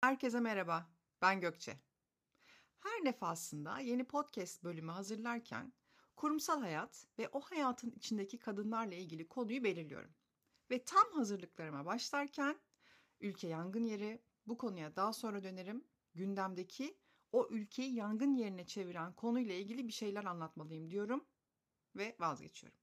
Herkese merhaba, ben Gökçe. Her defasında yeni podcast bölümü hazırlarken kurumsal hayat ve o hayatın içindeki kadınlarla ilgili konuyu belirliyorum. Ve tam hazırlıklarıma başlarken ülke yangın yeri, bu konuya daha sonra dönerim, gündemdeki o ülkeyi yangın yerine çeviren konuyla ilgili bir şeyler anlatmalıyım diyorum ve vazgeçiyorum.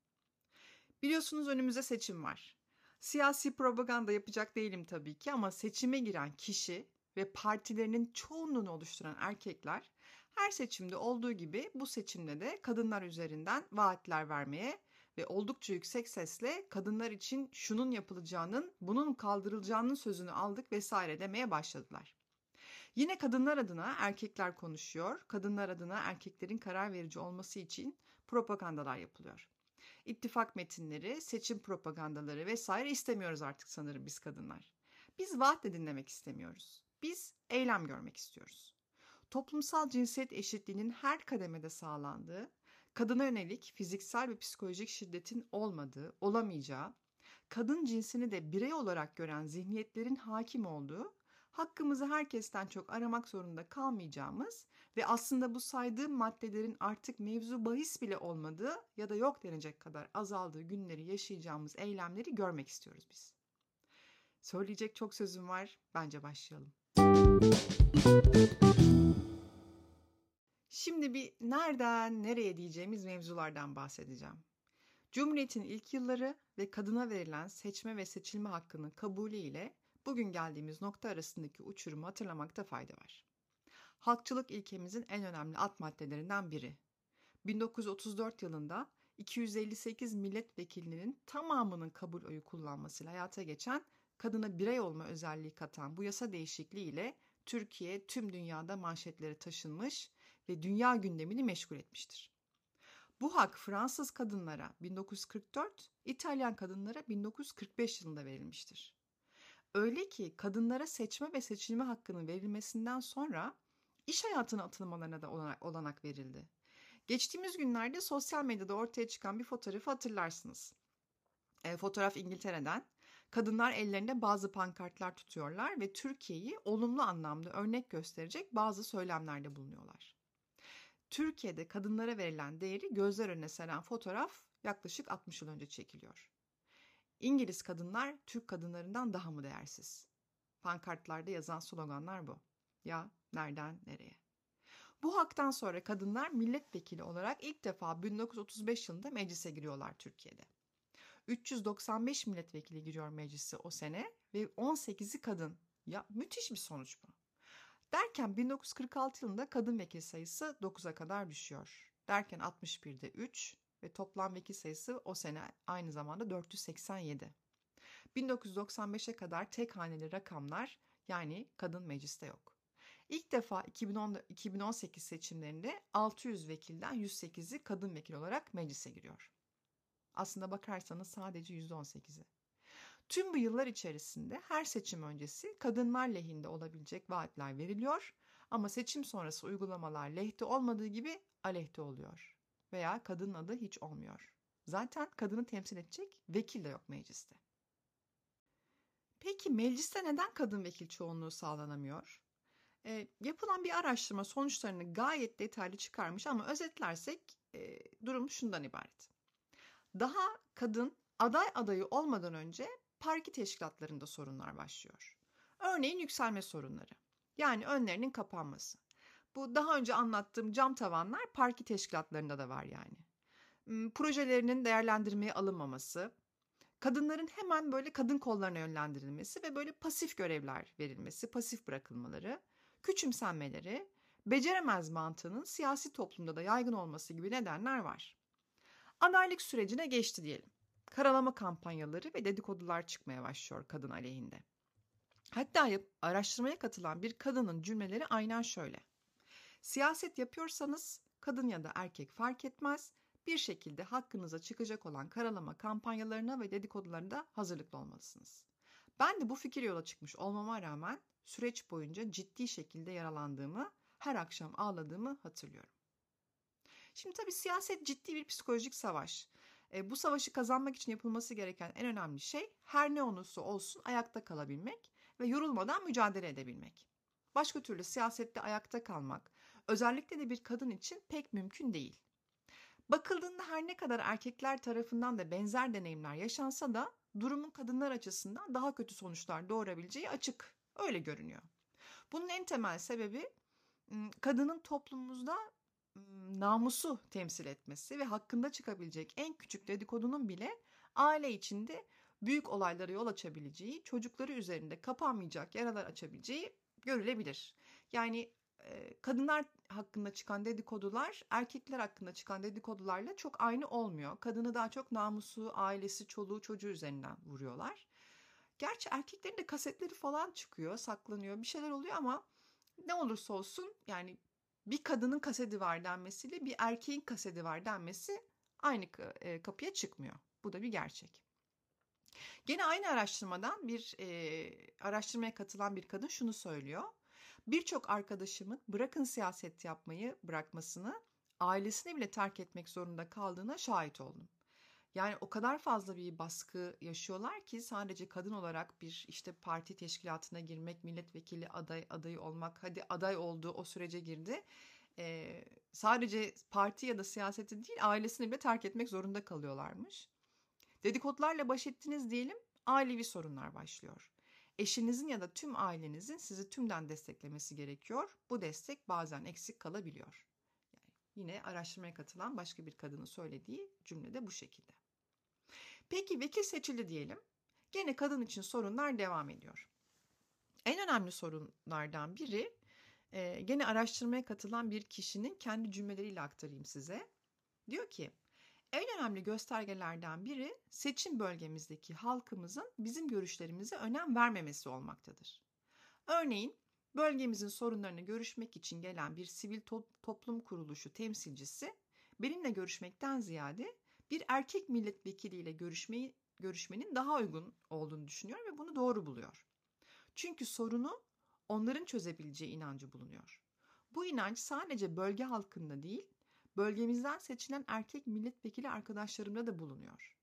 Biliyorsunuz önümüzde seçim var. Siyasi propaganda yapacak değilim tabii ki ama seçime giren kişi ve partilerinin çoğunluğunu oluşturan erkekler her seçimde olduğu gibi bu seçimde de kadınlar üzerinden vaatler vermeye ve oldukça yüksek sesle kadınlar için şunun yapılacağının, bunun kaldırılacağının sözünü aldık vesaire demeye başladılar. Yine kadınlar adına erkekler konuşuyor, kadınlar adına erkeklerin karar verici olması için propagandalar yapılıyor. İttifak metinleri, seçim propagandaları vesaire istemiyoruz artık sanırım biz kadınlar. Biz vaat de dinlemek istemiyoruz. Biz eylem görmek istiyoruz. Toplumsal cinsiyet eşitliğinin her kademede sağlandığı, kadına yönelik fiziksel ve psikolojik şiddetin olmadığı, olamayacağı, kadın cinsini de birey olarak gören zihniyetlerin hakim olduğu, hakkımızı herkesten çok aramak zorunda kalmayacağımız ve aslında bu saydığım maddelerin artık mevzu bahis bile olmadığı ya da yok denecek kadar azaldığı günleri yaşayacağımız eylemleri görmek istiyoruz biz. Söyleyecek çok sözüm var. Bence başlayalım. Şimdi bir nereden nereye diyeceğimiz mevzulardan bahsedeceğim. Cumhuriyet'in ilk yılları ve kadına verilen seçme ve seçilme hakkının kabulü ile bugün geldiğimiz nokta arasındaki uçurumu hatırlamakta fayda var. Halkçılık ilkemizin en önemli alt maddelerinden biri. 1934 yılında 258 milletvekilinin tamamının kabul oyu kullanmasıyla hayata geçen kadına birey olma özelliği katan bu yasa değişikliği ile Türkiye tüm dünyada manşetlere taşınmış ve dünya gündemini meşgul etmiştir. Bu hak Fransız kadınlara 1944, İtalyan kadınlara 1945 yılında verilmiştir. Öyle ki kadınlara seçme ve seçilme hakkının verilmesinden sonra iş hayatına atılmalarına da olanak verildi. Geçtiğimiz günlerde sosyal medyada ortaya çıkan bir fotoğrafı hatırlarsınız. E, fotoğraf İngiltere'den. Kadınlar ellerinde bazı pankartlar tutuyorlar ve Türkiye'yi olumlu anlamda örnek gösterecek bazı söylemlerde bulunuyorlar. Türkiye'de kadınlara verilen değeri gözler önüne seren fotoğraf yaklaşık 60 yıl önce çekiliyor. İngiliz kadınlar Türk kadınlarından daha mı değersiz? Pankartlarda yazan sloganlar bu. Ya nereden nereye? Bu haktan sonra kadınlar milletvekili olarak ilk defa 1935 yılında meclise giriyorlar Türkiye'de. 395 milletvekili giriyor meclise o sene ve 18'i kadın. Ya müthiş bir sonuç bu. Derken 1946 yılında kadın vekil sayısı 9'a kadar düşüyor. Derken 61'de 3 ve toplam vekil sayısı o sene aynı zamanda 487. 1995'e kadar tek haneli rakamlar yani kadın mecliste yok. İlk defa 2010, 2018 seçimlerinde 600 vekilden 108'i kadın vekil olarak meclise giriyor. Aslında bakarsanız sadece %18'i. Tüm bu yıllar içerisinde her seçim öncesi kadınlar lehinde olabilecek vaatler veriliyor ama seçim sonrası uygulamalar lehte olmadığı gibi aleyhte oluyor veya kadının adı hiç olmuyor. Zaten kadını temsil edecek vekil de yok mecliste. Peki mecliste neden kadın vekil çoğunluğu sağlanamıyor? E, yapılan bir araştırma sonuçlarını gayet detaylı çıkarmış ama özetlersek e, durum şundan ibaret. Daha kadın aday adayı olmadan önce parki teşkilatlarında sorunlar başlıyor. Örneğin yükselme sorunları. Yani önlerinin kapanması. Bu daha önce anlattığım cam tavanlar parki teşkilatlarında da var yani. Hmm, projelerinin değerlendirmeye alınmaması, kadınların hemen böyle kadın kollarına yönlendirilmesi ve böyle pasif görevler verilmesi, pasif bırakılmaları, küçümsenmeleri, beceremez mantığının siyasi toplumda da yaygın olması gibi nedenler var. Adaylık sürecine geçti diyelim. Karalama kampanyaları ve dedikodular çıkmaya başlıyor kadın aleyhinde. Hatta araştırmaya katılan bir kadının cümleleri aynen şöyle. Siyaset yapıyorsanız kadın ya da erkek fark etmez bir şekilde hakkınıza çıkacak olan karalama kampanyalarına ve dedikodularına hazırlıklı olmalısınız. Ben de bu fikir yola çıkmış olmama rağmen süreç boyunca ciddi şekilde yaralandığımı, her akşam ağladığımı hatırlıyorum. Şimdi tabii siyaset ciddi bir psikolojik savaş. E, bu savaşı kazanmak için yapılması gereken en önemli şey her ne olursa olsun ayakta kalabilmek ve yorulmadan mücadele edebilmek. Başka türlü siyasette ayakta kalmak, özellikle de bir kadın için pek mümkün değil. Bakıldığında her ne kadar erkekler tarafından da benzer deneyimler yaşansa da durumun kadınlar açısından daha kötü sonuçlar doğurabileceği açık. Öyle görünüyor. Bunun en temel sebebi kadının toplumumuzda namusu temsil etmesi ve hakkında çıkabilecek en küçük dedikodunun bile aile içinde büyük olaylara yol açabileceği, çocukları üzerinde kapanmayacak yaralar açabileceği görülebilir. Yani kadınlar hakkında çıkan dedikodular erkekler hakkında çıkan dedikodularla çok aynı olmuyor. Kadını daha çok namusu, ailesi, çoluğu, çocuğu üzerinden vuruyorlar. Gerçi erkeklerin de kasetleri falan çıkıyor, saklanıyor, bir şeyler oluyor ama ne olursa olsun yani bir kadının kaseti var denmesiyle bir erkeğin kaseti var denmesi aynı kapıya çıkmıyor. Bu da bir gerçek. Gene aynı araştırmadan bir e, araştırmaya katılan bir kadın şunu söylüyor. Birçok arkadaşımın bırakın siyaset yapmayı bırakmasını ailesini bile terk etmek zorunda kaldığına şahit oldum. Yani o kadar fazla bir baskı yaşıyorlar ki sadece kadın olarak bir işte parti teşkilatına girmek, milletvekili aday adayı olmak, hadi aday olduğu o sürece girdi. Ee, sadece parti ya da siyaseti değil ailesini bile terk etmek zorunda kalıyorlarmış. Dedikodularla baş ettiniz diyelim ailevi sorunlar başlıyor. Eşinizin ya da tüm ailenizin sizi tümden desteklemesi gerekiyor. Bu destek bazen eksik kalabiliyor. Yine araştırmaya katılan başka bir kadının söylediği cümle de bu şekilde. Peki vekil seçildi diyelim. Gene kadın için sorunlar devam ediyor. En önemli sorunlardan biri e, gene araştırmaya katılan bir kişinin kendi cümleleriyle aktarayım size. Diyor ki en önemli göstergelerden biri seçim bölgemizdeki halkımızın bizim görüşlerimize önem vermemesi olmaktadır. Örneğin bölgemizin sorunlarını görüşmek için gelen bir sivil to- toplum kuruluşu temsilcisi benimle görüşmekten ziyade bir erkek milletvekiliyle görüşmeyi görüşmenin daha uygun olduğunu düşünüyor ve bunu doğru buluyor. Çünkü sorunu onların çözebileceği inancı bulunuyor. Bu inanç sadece bölge halkında değil, bölgemizden seçilen erkek milletvekili arkadaşlarımda da bulunuyor.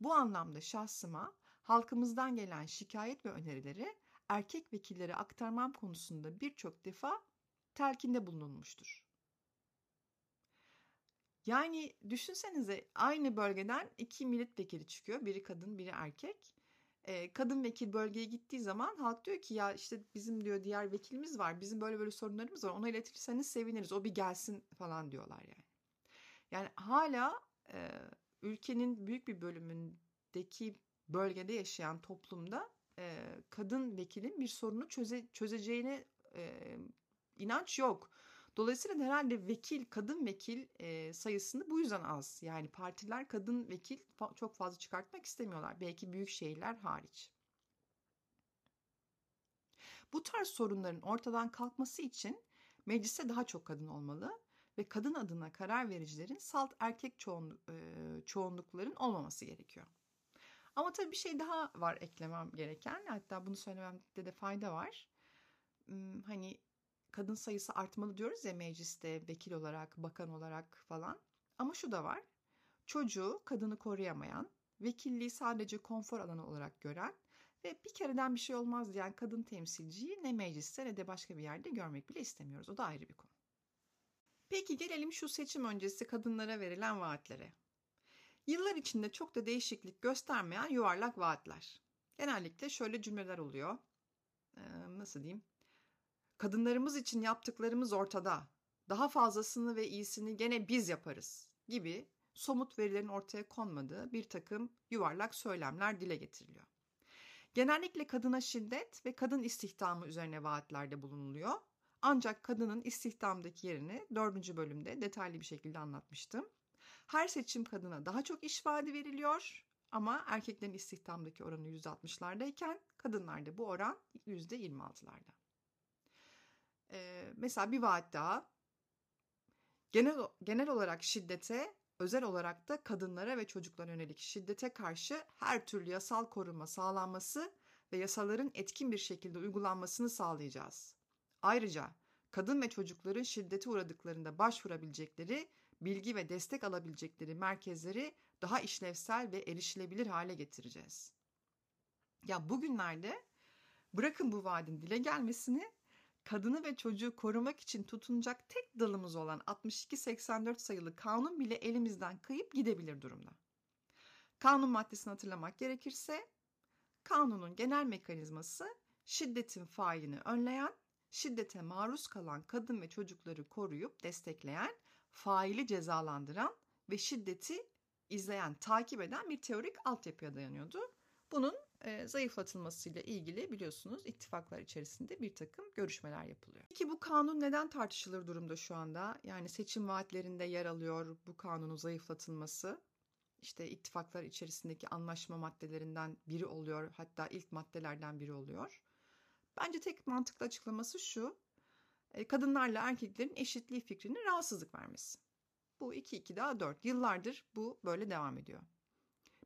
Bu anlamda şahsıma halkımızdan gelen şikayet ve önerileri erkek vekillere aktarmam konusunda birçok defa telkinde bulunulmuştur. Yani düşünsenize aynı bölgeden iki milletvekili çıkıyor. Biri kadın, biri erkek. Ee, kadın vekil bölgeye gittiği zaman halk diyor ki ya işte bizim diyor diğer vekilimiz var. Bizim böyle böyle sorunlarımız var. Ona iletirseniz seviniriz. O bir gelsin falan diyorlar yani. Yani hala e, ülkenin büyük bir bölümündeki bölgede yaşayan toplumda e, kadın vekilin bir sorunu çöze, çözeceğine e, inanç yok. Dolayısıyla herhalde vekil, kadın vekil e, sayısını bu yüzden az. Yani partiler kadın vekil fa- çok fazla çıkartmak istemiyorlar. Belki büyük şehirler hariç. Bu tarz sorunların ortadan kalkması için mecliste daha çok kadın olmalı ve kadın adına karar vericilerin salt erkek çoğunluk, e, çoğunlukların olmaması gerekiyor. Ama tabii bir şey daha var eklemem gereken. Hatta bunu söylememde de fayda var. Hani kadın sayısı artmalı diyoruz ya mecliste vekil olarak, bakan olarak falan. Ama şu da var. Çocuğu kadını koruyamayan, vekilliği sadece konfor alanı olarak gören ve bir kereden bir şey olmaz diyen kadın temsilciyi ne mecliste ne de başka bir yerde görmek bile istemiyoruz. O da ayrı bir konu. Peki gelelim şu seçim öncesi kadınlara verilen vaatlere. Yıllar içinde çok da değişiklik göstermeyen yuvarlak vaatler. Genellikle şöyle cümleler oluyor. Ee, nasıl diyeyim? Kadınlarımız için yaptıklarımız ortada. Daha fazlasını ve iyisini gene biz yaparız gibi somut verilerin ortaya konmadığı bir takım yuvarlak söylemler dile getiriliyor. Genellikle kadına şiddet ve kadın istihdamı üzerine vaatlerde bulunuluyor. Ancak kadının istihdamdaki yerini dördüncü bölümde detaylı bir şekilde anlatmıştım. Her seçim kadına daha çok iş vaadi veriliyor ama erkeklerin istihdamdaki oranı %60'lardayken kadınlarda bu oran %26'larda. Ee, mesela bir vaat daha genel, genel olarak şiddete özel olarak da kadınlara ve çocuklara yönelik şiddete karşı her türlü yasal koruma sağlanması ve yasaların etkin bir şekilde uygulanmasını sağlayacağız. Ayrıca kadın ve çocukların şiddete uğradıklarında başvurabilecekleri, bilgi ve destek alabilecekleri merkezleri daha işlevsel ve erişilebilir hale getireceğiz. Ya bugünlerde bırakın bu vaadin dile gelmesini kadını ve çocuğu korumak için tutunacak tek dalımız olan 6284 sayılı kanun bile elimizden kayıp gidebilir durumda. Kanun maddesini hatırlamak gerekirse kanunun genel mekanizması şiddetin failini önleyen, şiddete maruz kalan kadın ve çocukları koruyup destekleyen, faili cezalandıran ve şiddeti izleyen, takip eden bir teorik altyapıya dayanıyordu. Bunun e, zayıflatılmasıyla ilgili biliyorsunuz ittifaklar içerisinde bir takım görüşmeler yapılıyor. Peki bu kanun neden tartışılır durumda şu anda? Yani seçim vaatlerinde yer alıyor bu kanunun zayıflatılması. İşte ittifaklar içerisindeki anlaşma maddelerinden biri oluyor. Hatta ilk maddelerden biri oluyor. Bence tek mantıklı açıklaması şu. E, kadınlarla erkeklerin eşitliği fikrinin rahatsızlık vermesi. Bu 2-2 daha 4. Yıllardır bu böyle devam ediyor.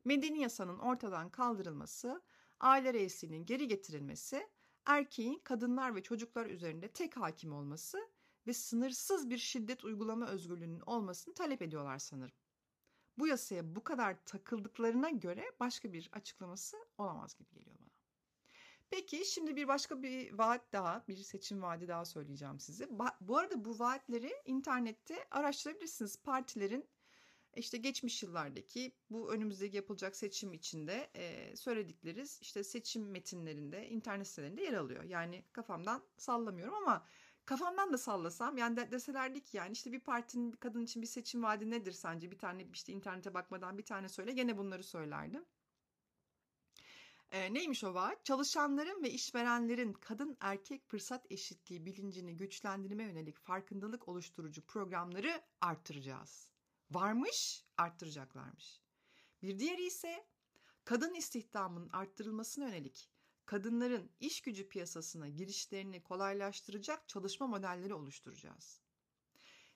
Medeni yasanın ortadan kaldırılması, aile reisliğinin geri getirilmesi, erkeğin kadınlar ve çocuklar üzerinde tek hakim olması ve sınırsız bir şiddet uygulama özgürlüğünün olmasını talep ediyorlar sanırım. Bu yasaya bu kadar takıldıklarına göre başka bir açıklaması olamaz gibi geliyor bana. Peki şimdi bir başka bir vaat daha, bir seçim vaadi daha söyleyeceğim size. Bu arada bu vaatleri internette araştırabilirsiniz. Partilerin işte geçmiş yıllardaki bu önümüzdeki yapılacak seçim içinde e, söyledikleri işte seçim metinlerinde, internet sitelerinde yer alıyor. Yani kafamdan sallamıyorum ama kafamdan da sallasam yani de, deselerdi ki yani işte bir partinin bir kadın için bir seçim vaadi nedir sence? Bir tane işte internete bakmadan bir tane söyle gene bunları söylerdim. E, neymiş o vaat? Çalışanların ve işverenlerin kadın erkek fırsat eşitliği bilincini güçlendirme yönelik farkındalık oluşturucu programları arttıracağız varmış, arttıracaklarmış. Bir diğeri ise kadın istihdamının arttırılmasına yönelik kadınların iş gücü piyasasına girişlerini kolaylaştıracak çalışma modelleri oluşturacağız.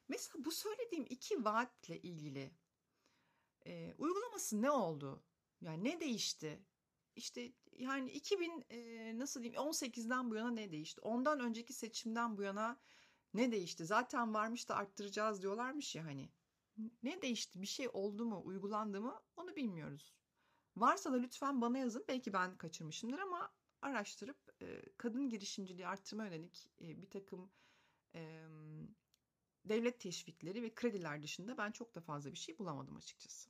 Mesela bu söylediğim iki vaatle ilgili e, uygulaması ne oldu? Yani ne değişti? İşte yani 2000 e, nasıl diyeyim 18'den bu yana ne değişti? Ondan önceki seçimden bu yana ne değişti? Zaten varmış da arttıracağız diyorlarmış ya hani. Ne değişti? Bir şey oldu mu? Uygulandı mı? Onu bilmiyoruz. Varsa da lütfen bana yazın. Belki ben kaçırmışımdır ama araştırıp e, kadın girişimciliği arttırma yönelik e, bir takım e, devlet teşvikleri ve krediler dışında ben çok da fazla bir şey bulamadım açıkçası.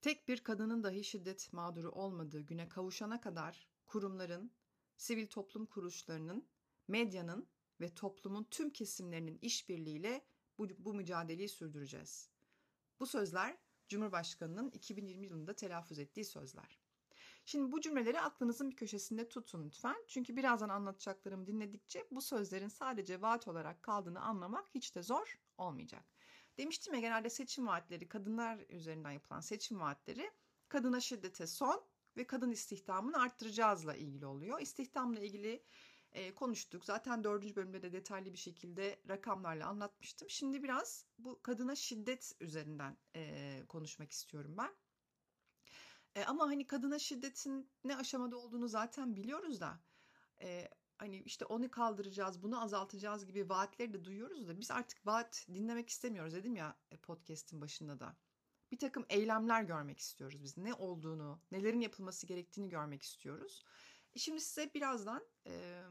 Tek bir kadının dahi şiddet mağduru olmadığı güne kavuşana kadar kurumların, sivil toplum kuruluşlarının, medyanın ve toplumun tüm kesimlerinin işbirliğiyle bu, bu mücadeleyi sürdüreceğiz. Bu sözler Cumhurbaşkanı'nın 2020 yılında telaffuz ettiği sözler. Şimdi bu cümleleri aklınızın bir köşesinde tutun lütfen. Çünkü birazdan anlatacaklarımı dinledikçe bu sözlerin sadece vaat olarak kaldığını anlamak hiç de zor olmayacak. Demiştim ya genelde seçim vaatleri, kadınlar üzerinden yapılan seçim vaatleri kadına şiddete son ve kadın istihdamını arttıracağızla ilgili oluyor. İstihdamla ilgili e, konuştuk. Zaten dördüncü bölümde de detaylı bir şekilde rakamlarla anlatmıştım. Şimdi biraz bu kadına şiddet üzerinden e, konuşmak istiyorum ben. E, ama hani kadına şiddetin ne aşamada olduğunu zaten biliyoruz da e, hani işte onu kaldıracağız, bunu azaltacağız gibi vaatleri de duyuyoruz da biz artık vaat dinlemek istemiyoruz dedim ya e, podcast'in başında da. Bir takım eylemler görmek istiyoruz biz. Ne olduğunu, nelerin yapılması gerektiğini görmek istiyoruz. Şimdi size birazdan e,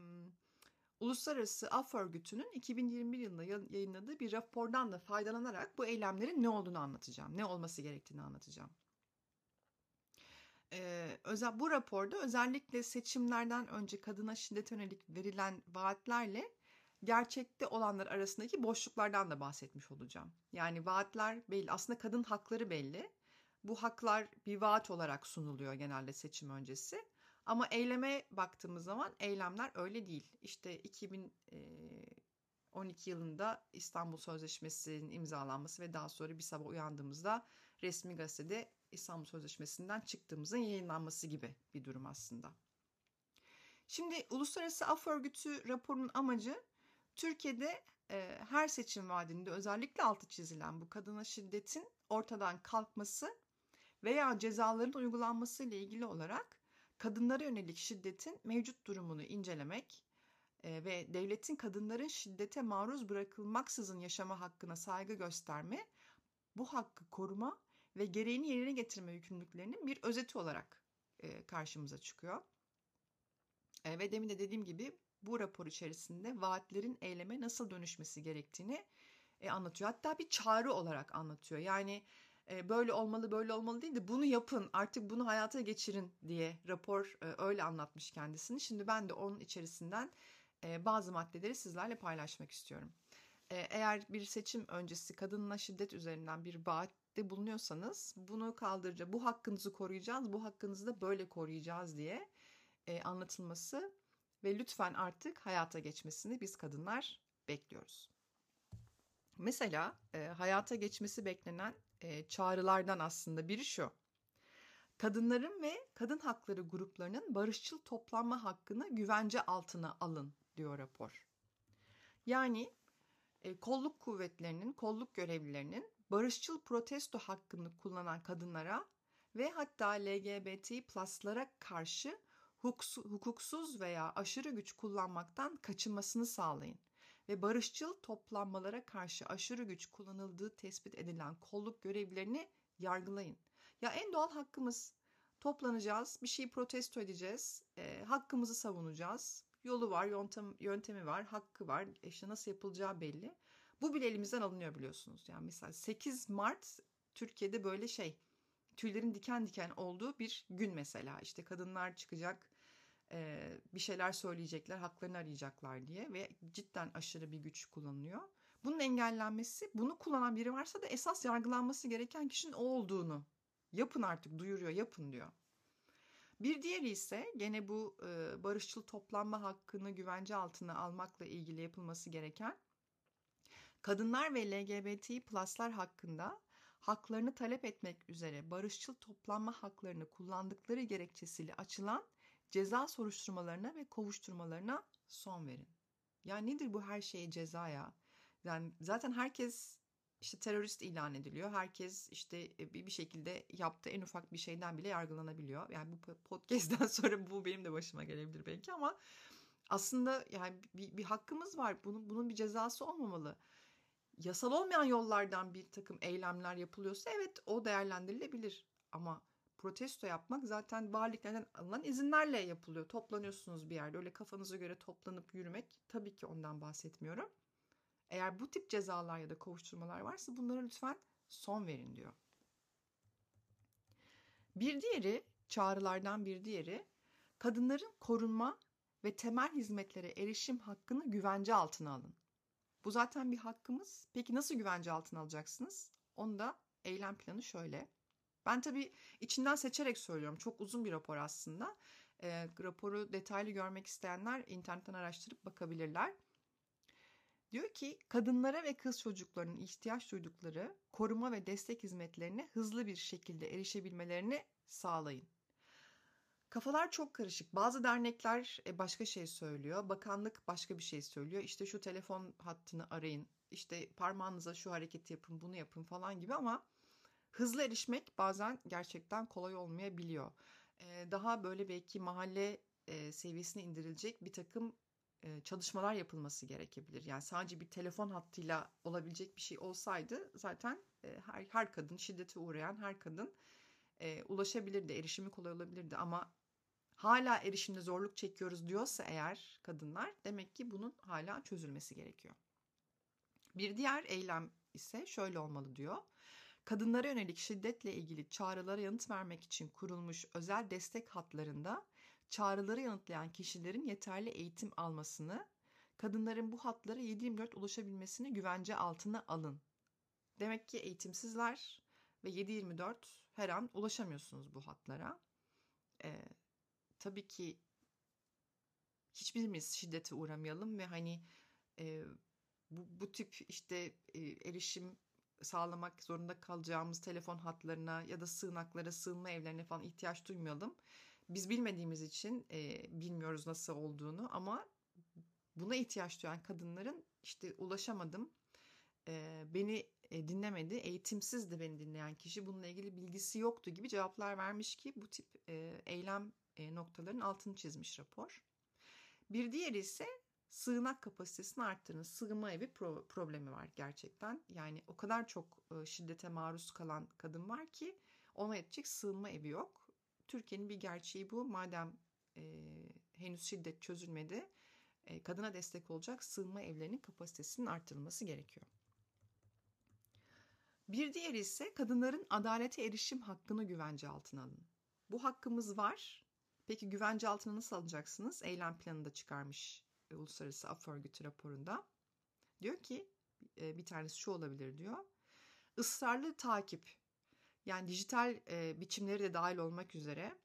Uluslararası Af Örgütü'nün 2021 yılında yayınladığı bir rapordan da faydalanarak bu eylemlerin ne olduğunu anlatacağım. Ne olması gerektiğini anlatacağım. Ee, özel, bu raporda özellikle seçimlerden önce kadına şiddet yönelik verilen vaatlerle gerçekte olanlar arasındaki boşluklardan da bahsetmiş olacağım. Yani vaatler belli. Aslında kadın hakları belli. Bu haklar bir vaat olarak sunuluyor genelde seçim öncesi. Ama eyleme baktığımız zaman eylemler öyle değil. İşte 2012 yılında İstanbul Sözleşmesi'nin imzalanması ve daha sonra bir sabah uyandığımızda resmi gazetede İstanbul Sözleşmesi'nden çıktığımızın yayınlanması gibi bir durum aslında. Şimdi Uluslararası Af Örgütü raporunun amacı Türkiye'de e, her seçim vaadinde özellikle altı çizilen bu kadına şiddetin ortadan kalkması veya cezaların uygulanması ile ilgili olarak kadınlara yönelik şiddetin mevcut durumunu incelemek ve devletin kadınların şiddete maruz bırakılmaksızın yaşama hakkına saygı gösterme, bu hakkı koruma ve gereğini yerine getirme yükümlülüklerinin bir özeti olarak karşımıza çıkıyor. Ve demin de dediğim gibi bu rapor içerisinde vaatlerin eyleme nasıl dönüşmesi gerektiğini anlatıyor. Hatta bir çağrı olarak anlatıyor. Yani e, böyle olmalı böyle olmalı değil de bunu yapın artık bunu hayata geçirin diye rapor e, öyle anlatmış kendisini. Şimdi ben de onun içerisinden e, bazı maddeleri sizlerle paylaşmak istiyorum. Eğer bir seçim öncesi kadınla şiddet üzerinden bir vaatte bulunuyorsanız bunu kaldıracağız, bu hakkınızı koruyacağız, bu hakkınızı da böyle koruyacağız diye anlatılması ve lütfen artık hayata geçmesini biz kadınlar bekliyoruz. Mesela e, hayata geçmesi beklenen e, çağrılardan aslında biri şu. Kadınların ve kadın hakları gruplarının barışçıl toplanma hakkını güvence altına alın diyor rapor. Yani e, kolluk kuvvetlerinin, kolluk görevlilerinin barışçıl protesto hakkını kullanan kadınlara ve hatta LGBT pluslara karşı hukuksuz veya aşırı güç kullanmaktan kaçınmasını sağlayın ve barışçıl toplanmalara karşı aşırı güç kullanıldığı tespit edilen kolluk görevlilerini yargılayın. Ya en doğal hakkımız toplanacağız, bir şeyi protesto edeceğiz, e, hakkımızı savunacağız. Yolu var, yöntem, yöntemi var, hakkı var, işte nasıl yapılacağı belli. Bu bile elimizden alınıyor biliyorsunuz. Yani mesela 8 Mart Türkiye'de böyle şey tüylerin diken diken olduğu bir gün mesela. İşte kadınlar çıkacak, bir şeyler söyleyecekler, haklarını arayacaklar diye ve cidden aşırı bir güç kullanılıyor. Bunun engellenmesi, bunu kullanan biri varsa da esas yargılanması gereken kişinin o olduğunu yapın artık duyuruyor, yapın diyor. Bir diğeri ise gene bu e, barışçıl toplanma hakkını güvence altına almakla ilgili yapılması gereken kadınlar ve LGBT pluslar hakkında haklarını talep etmek üzere barışçıl toplanma haklarını kullandıkları gerekçesiyle açılan ceza soruşturmalarına ve kovuşturmalarına son verin. Ya nedir bu her şeye ceza ya? Yani zaten herkes işte terörist ilan ediliyor. Herkes işte e, bir şekilde yaptığı en ufak bir şeyden bile yargılanabiliyor. Yani bu podcast'ten sonra bu benim de başıma gelebilir belki ama aslında yani bir, bir hakkımız var. Bunun bunun bir cezası olmamalı. Yasal olmayan yollardan bir takım eylemler yapılıyorsa evet o değerlendirilebilir. Ama protesto yapmak zaten valiliklerden alınan izinlerle yapılıyor. Toplanıyorsunuz bir yerde öyle kafanıza göre toplanıp yürümek tabii ki ondan bahsetmiyorum. Eğer bu tip cezalar ya da kovuşturmalar varsa bunlara lütfen son verin diyor. Bir diğeri çağrılardan bir diğeri kadınların korunma ve temel hizmetlere erişim hakkını güvence altına alın. Bu zaten bir hakkımız. Peki nasıl güvence altına alacaksınız? Onu da eylem planı şöyle. Ben tabii içinden seçerek söylüyorum. Çok uzun bir rapor aslında. E, raporu detaylı görmek isteyenler internetten araştırıp bakabilirler. Diyor ki kadınlara ve kız çocuklarının ihtiyaç duydukları koruma ve destek hizmetlerine hızlı bir şekilde erişebilmelerini sağlayın. Kafalar çok karışık. Bazı dernekler e, başka şey söylüyor. Bakanlık başka bir şey söylüyor. İşte şu telefon hattını arayın. İşte parmağınıza şu hareketi yapın, bunu yapın falan gibi ama hızlı erişmek bazen gerçekten kolay olmayabiliyor. Daha böyle belki mahalle seviyesine indirilecek bir takım çalışmalar yapılması gerekebilir. Yani sadece bir telefon hattıyla olabilecek bir şey olsaydı zaten her, her kadın şiddete uğrayan her kadın ulaşabilirdi, erişimi kolay olabilirdi ama hala erişimde zorluk çekiyoruz diyorsa eğer kadınlar demek ki bunun hala çözülmesi gerekiyor. Bir diğer eylem ise şöyle olmalı diyor kadınlara yönelik şiddetle ilgili çağrılara yanıt vermek için kurulmuş özel destek hatlarında çağrıları yanıtlayan kişilerin yeterli eğitim almasını, kadınların bu hatlara 7-24 ulaşabilmesini güvence altına alın. Demek ki eğitimsizler ve 7-24 her an ulaşamıyorsunuz bu hatlara. Ee, tabii ki hiçbirimiz şiddete uğramayalım ve hani e, bu, bu tip işte e, erişim sağlamak zorunda kalacağımız telefon hatlarına ya da sığınaklara, sığınma evlerine falan ihtiyaç duymayalım. Biz bilmediğimiz için e, bilmiyoruz nasıl olduğunu ama buna ihtiyaç duyan kadınların işte ulaşamadım, e, beni e, dinlemedi, eğitimsiz de beni dinleyen kişi bununla ilgili bilgisi yoktu gibi cevaplar vermiş ki bu tip e, eylem e, noktaların altını çizmiş rapor. Bir diğeri ise sığınak kapasitesini arttırın. Sığınma evi pro- problemi var gerçekten. Yani o kadar çok e, şiddete maruz kalan kadın var ki ona yetecek sığınma evi yok. Türkiye'nin bir gerçeği bu. Madem e, henüz şiddet çözülmedi, e, kadına destek olacak sığınma evlerinin kapasitesinin arttırılması gerekiyor. Bir diğeri ise kadınların adalete erişim hakkını güvence altına alın. Bu hakkımız var. Peki güvence altına nasıl alacaksınız? Eylem planını da çıkarmış Uluslararası Af Örgütü raporunda. Diyor ki e, bir tanesi şu olabilir diyor. Israrlı takip yani dijital e, biçimleri de dahil olmak üzere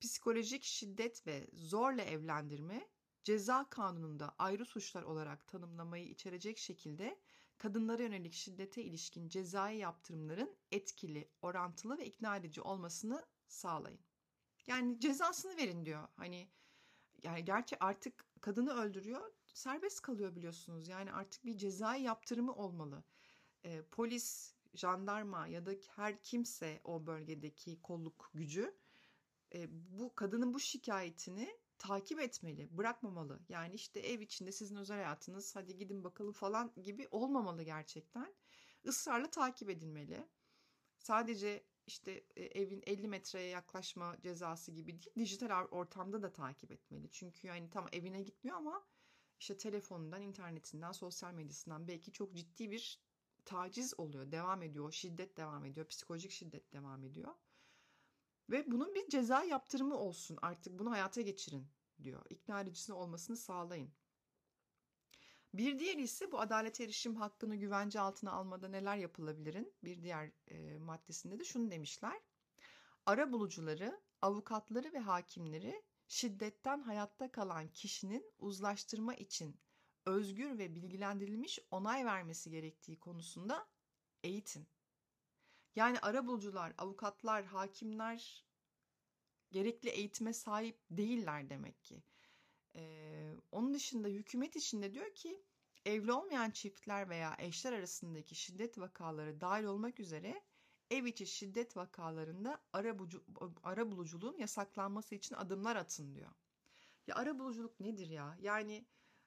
psikolojik şiddet ve zorla evlendirme ceza kanununda ayrı suçlar olarak tanımlamayı içerecek şekilde kadınlara yönelik şiddete ilişkin cezai yaptırımların etkili, orantılı ve ikna edici olmasını sağlayın. Yani cezasını verin diyor. Hani yani gerçi artık kadını öldürüyor, serbest kalıyor biliyorsunuz. Yani artık bir cezai yaptırımı olmalı. Ee, polis, jandarma ya da her kimse o bölgedeki kolluk gücü e, bu kadının bu şikayetini takip etmeli, bırakmamalı. Yani işte ev içinde sizin özel hayatınız, hadi gidin bakalım falan gibi olmamalı gerçekten. Israrla takip edilmeli. Sadece işte e, evin 50 metreye yaklaşma cezası gibi değil, dijital ortamda da takip etmeli. Çünkü yani tam evine gitmiyor ama işte telefonundan, internetinden, sosyal medyasından belki çok ciddi bir taciz oluyor, devam ediyor, şiddet devam ediyor, psikolojik şiddet devam ediyor. Ve bunun bir ceza yaptırımı olsun artık bunu hayata geçirin diyor. İkna edicisinin olmasını sağlayın. Bir diğer ise bu adalet erişim hakkını güvence altına almada neler yapılabilirin? Bir diğer e, maddesinde de şunu demişler. Ara bulucuları, avukatları ve hakimleri şiddetten hayatta kalan kişinin uzlaştırma için özgür ve bilgilendirilmiş onay vermesi gerektiği konusunda eğitin. Yani ara bulucular, avukatlar, hakimler gerekli eğitime sahip değiller demek ki. Ee, onun dışında hükümet içinde diyor ki evli olmayan çiftler veya eşler arasındaki şiddet vakaları dahil olmak üzere ev içi şiddet vakalarında ara, bucu, ara buluculuğun yasaklanması için adımlar atın diyor. Ya ara buluculuk nedir ya? Yani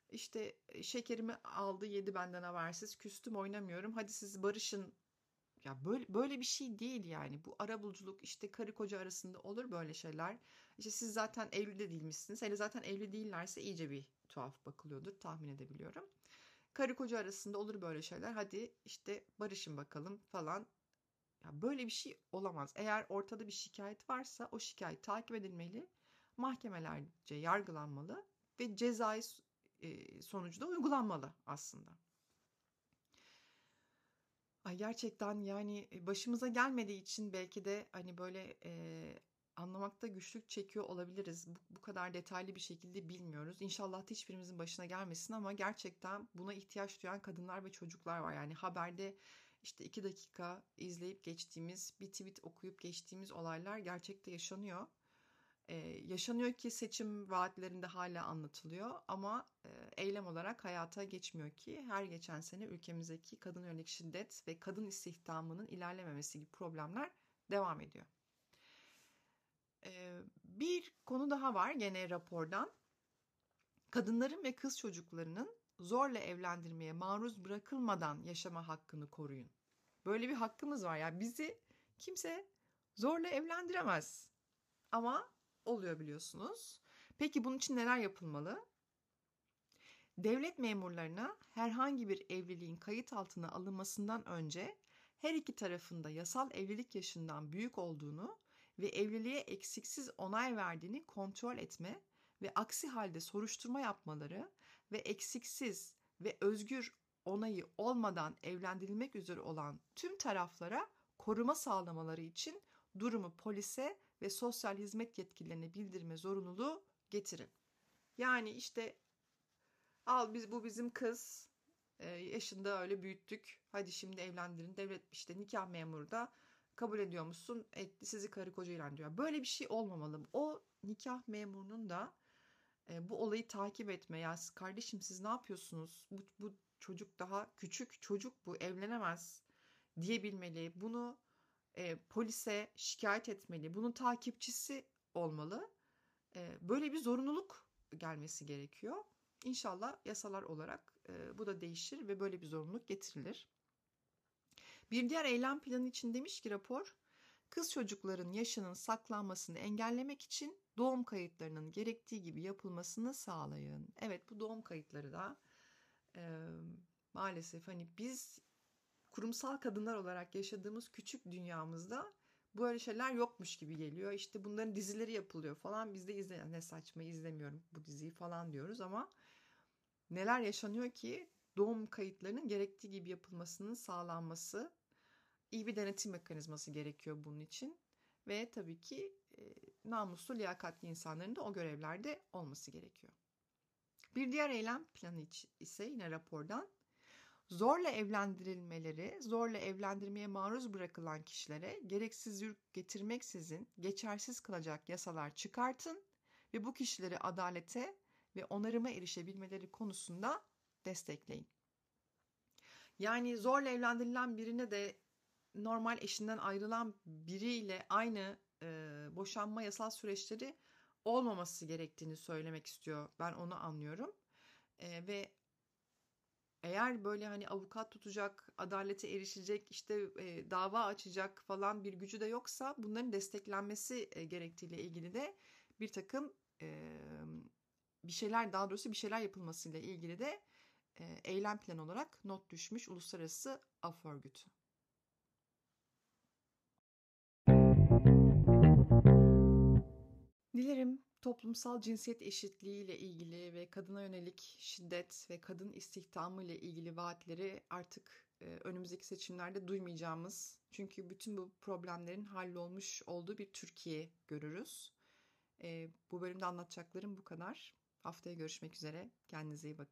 işte şekerimi aldı yedi benden habersiz küstüm oynamıyorum hadi siz barışın ya böyle böyle bir şey değil yani. Bu arabuluculuk işte karı koca arasında olur böyle şeyler. İşte siz zaten evli de değilmişsiniz. Hele zaten evli değillerse iyice bir tuhaf bakılıyordur tahmin edebiliyorum. Karı koca arasında olur böyle şeyler. Hadi işte barışın bakalım falan. Ya böyle bir şey olamaz. Eğer ortada bir şikayet varsa o şikayet takip edilmeli. Mahkemelerce yargılanmalı ve cezai sonucu da uygulanmalı aslında. Ay gerçekten yani başımıza gelmediği için belki de hani böyle e, anlamakta güçlük çekiyor olabiliriz. Bu, bu kadar detaylı bir şekilde bilmiyoruz. İnşallah hiçbirimizin başına gelmesin ama gerçekten buna ihtiyaç duyan kadınlar ve çocuklar var. Yani haberde işte iki dakika izleyip geçtiğimiz, bir tweet okuyup geçtiğimiz olaylar gerçekte yaşanıyor. Ee, yaşanıyor ki seçim vaatlerinde hala anlatılıyor ama e, eylem olarak hayata geçmiyor ki her geçen sene ülkemizdeki kadın yönelik şiddet ve kadın istihdamının ilerlememesi gibi problemler devam ediyor. Ee, bir konu daha var gene rapordan. Kadınların ve kız çocuklarının zorla evlendirmeye maruz bırakılmadan yaşama hakkını koruyun. Böyle bir hakkımız var ya yani bizi kimse zorla evlendiremez. Ama oluyor biliyorsunuz. Peki bunun için neler yapılmalı? Devlet memurlarına herhangi bir evliliğin kayıt altına alınmasından önce her iki tarafında yasal evlilik yaşından büyük olduğunu ve evliliğe eksiksiz onay verdiğini kontrol etme ve aksi halde soruşturma yapmaları ve eksiksiz ve özgür onayı olmadan evlendirilmek üzere olan tüm taraflara koruma sağlamaları için durumu polise ve sosyal hizmet yetkililerine bildirme zorunluluğu getirin. Yani işte al biz bu bizim kız e, yaşında öyle büyüttük. Hadi şimdi evlendirin. Devlet işte nikah memuru da kabul ediyor musun? Etti sizi karı koca ilan diyor. Böyle bir şey olmamalı. O nikah memurunun da e, bu olayı takip etme. Ya kardeşim siz ne yapıyorsunuz? Bu, bu çocuk daha küçük çocuk bu evlenemez diyebilmeli. Bunu e, polise şikayet etmeli. Bunun takipçisi olmalı. E, böyle bir zorunluluk gelmesi gerekiyor. İnşallah yasalar olarak e, bu da değişir ve böyle bir zorunluluk getirilir. Bir diğer eylem planı için demiş ki rapor, kız çocukların yaşının saklanmasını engellemek için doğum kayıtlarının gerektiği gibi yapılmasını sağlayın. Evet bu doğum kayıtları da e, maalesef hani biz kurumsal kadınlar olarak yaşadığımız küçük dünyamızda böyle şeyler yokmuş gibi geliyor. İşte bunların dizileri yapılıyor falan. Biz de izle ne saçma izlemiyorum bu diziyi falan diyoruz ama neler yaşanıyor ki doğum kayıtlarının gerektiği gibi yapılmasının sağlanması iyi bir denetim mekanizması gerekiyor bunun için ve tabii ki e, namuslu liyakatli insanların da o görevlerde olması gerekiyor. Bir diğer eylem planı ise yine rapordan zorla evlendirilmeleri, zorla evlendirmeye maruz bırakılan kişilere gereksiz yük getirmeksizin geçersiz kılacak yasalar çıkartın ve bu kişileri adalete ve onarıma erişebilmeleri konusunda destekleyin. Yani zorla evlendirilen birine de normal eşinden ayrılan biriyle aynı e, boşanma yasal süreçleri olmaması gerektiğini söylemek istiyor. Ben onu anlıyorum. E, ve eğer böyle hani avukat tutacak, adalete erişecek, işte e, dava açacak falan bir gücü de yoksa bunların desteklenmesi e, gerektiğiyle ilgili de bir takım e, bir şeyler daha doğrusu bir şeyler yapılmasıyla ilgili de e, eylem planı olarak not düşmüş Uluslararası Af Örgütü. Dilerim toplumsal cinsiyet eşitliği ile ilgili ve kadına yönelik şiddet ve kadın istihdamı ile ilgili vaatleri artık e, önümüzdeki seçimlerde duymayacağımız çünkü bütün bu problemlerin hallolmuş olduğu bir Türkiye görürüz. E, bu bölümde anlatacaklarım bu kadar. Haftaya görüşmek üzere. Kendinize iyi bakın.